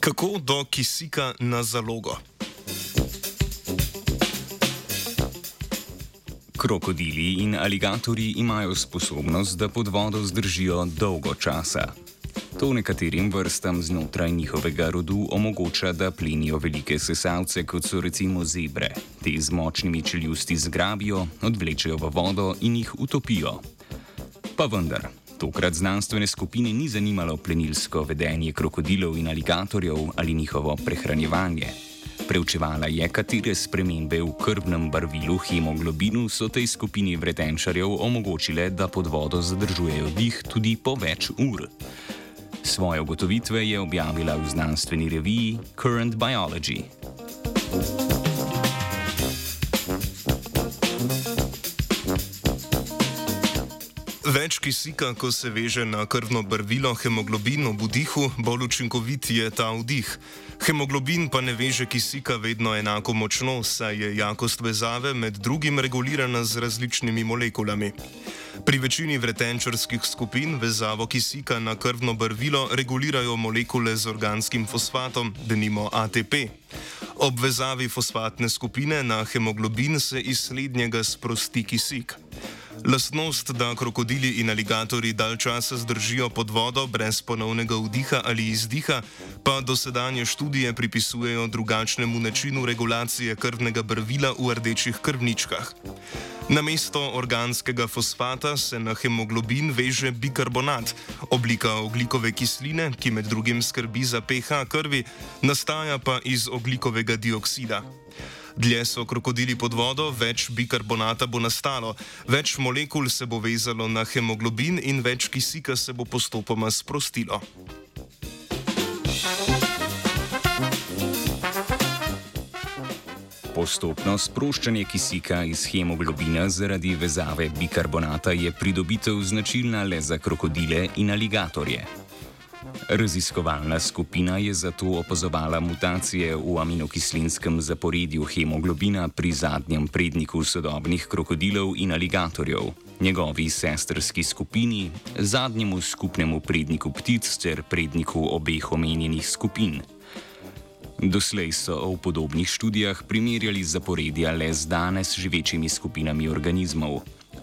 Kako do kisika na zalogo? Krokodili in aligatori imajo sposobnost, da pod vodo zdržijo dolgo časa. To nekaterim vrstam znotraj njihovega rodu omogoča, da plenijo velike sesalce, kot so recimo zebre. Te z močnimi čeljusti zgrabijo, odvlečejo v vodo in jih utopijo. Pa vendar, tokrat znanstvene skupine ni zanimalo plenilsko vedenje krokodilov in aligatorjev ali njihovo prehranjevanje. Preučevala je, katere spremembe v krvnem barvilu hemoglobinu so tej skupini vretenčarjev omogočile, da pod vodo zadržujejo dih tudi po več ur. Svoje ugotovitve je objavila v znanstveni reviji Current Biology. Več kisika, ko se veže na krvno barvilo hemoglobin v vdihu, bolj učinkovit je ta vdih. Hemoglobin pa ne veže kisika vedno enako močno, saj je jakost vezave med drugim regulirana z različnimi molekulami. Pri večini vretenčarskih skupin vezavo kisika na krvno barvilo regulirajo molekule z organskim fosfatom, denimo ATP. Ob vezavi fosfatne skupine na hemoglobin se iz slednjega sprosti kisik. Lastnost, da krokodili in aligatori dalj časa zdržijo pod vodo brez ponovnega vdiha ali izdiha, pa dosedanje študije pripisujejo drugačnemu načinu regulacije krvnega barvila v rdečih krvničkah. Na mesto organskega fosfata se na hemoglobin veže bikarbonat, oblika oglikove kisline, ki med drugim skrbi za pH krvi, nastaja pa iz oglikovega dioksida. Dlje so krokodili pod vodo, več bikarbonata bo nastalo, več molekul se bo vezalo na hemoglobin in več kisika se bo postopoma sprostilo. Postopno sproščanje kisika iz hemoglobina zaradi vezave bikarbonata je pridobitev značilna le za krokodile in aligatorje. Raziskovalna skupina je zato opazovala mutacije v aminokislinskem zaporedju hemoglobina pri zadnjem predniku sodobnih krokodilov in aligatorjev, njegovi sestrski skupini, zadnjemu skupnemu predniku ptic ter predniku obeh omenjenih skupin. Doslej so v podobnih študijah primerjali zaporedja le z danes živečimi skupinami organizmov.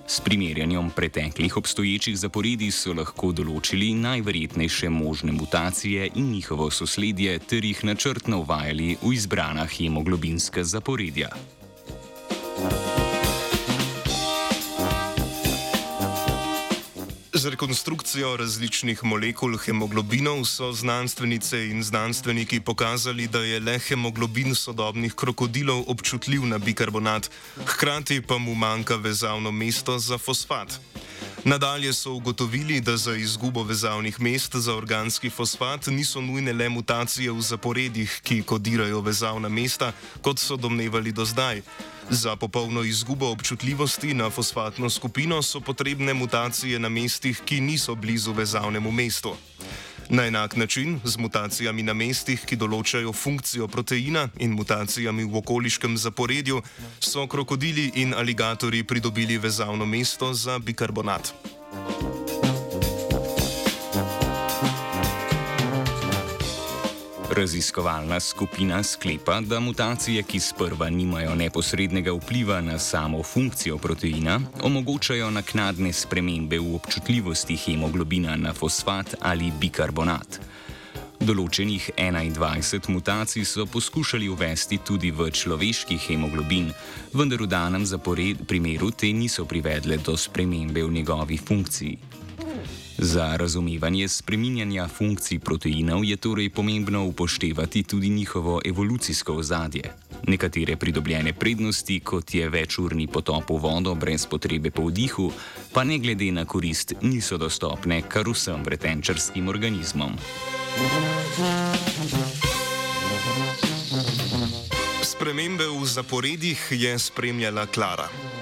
S primerjanjem preteklih obstoječih zaporedij so lahko določili najverjetnejše možne mutacije in njihovo sosledje ter jih načrtno uvajali v izbrana hemoglobinska zaporedja. Z rekonstrukcijo različnih molekul hemoglobinov so znanstvenice in znanstveniki pokazali, da je le hemoglobin sodobnih krokodilov občutljiv na bikarbonat, hkrati pa mu manjka vezavno mesto za fosfat. Nadalje so ugotovili, da za izgubo vezavnih mest za organski fosfat niso nujne le mutacije v zaporedjih, ki kodirajo vezavna mesta, kot so domnevali do zdaj. Za popolno izgubo občutljivosti na fosfatno skupino so potrebne mutacije na mestih, ki niso blizu vezavnemu mestu. Na enak način, z mutacijami na mestih, ki določajo funkcijo proteina in mutacijami v okoliškem zaporedju, so krokodili in aligatori pridobili vezavno mesto za bikarbonat. Raziskovalna skupina sklepa, da mutacije, ki sprva nimajo neposrednega vpliva na samo funkcijo proteina, omogočajo naknadne spremembe v občutljivosti hemoglobina na fosfat ali bikarbonat. Določenih 21 mutacij so poskušali uvesti tudi v človeški hemoglobin, vendar v danem zapored primeru te niso privedle do spremembe v njegovi funkciji. Za razumevanje spreminjanja funkcij proteinov je torej pomembno upoštevati tudi njihovo evolucijsko ozadje. Nekatere pridobljene prednosti, kot je večurni potop v vodo brez potrebe po vdihu, pa ne glede na korist niso dostopne kar vsem vretenčarskim organizmom. Spremembe v zaporedjih je spremljala Klara.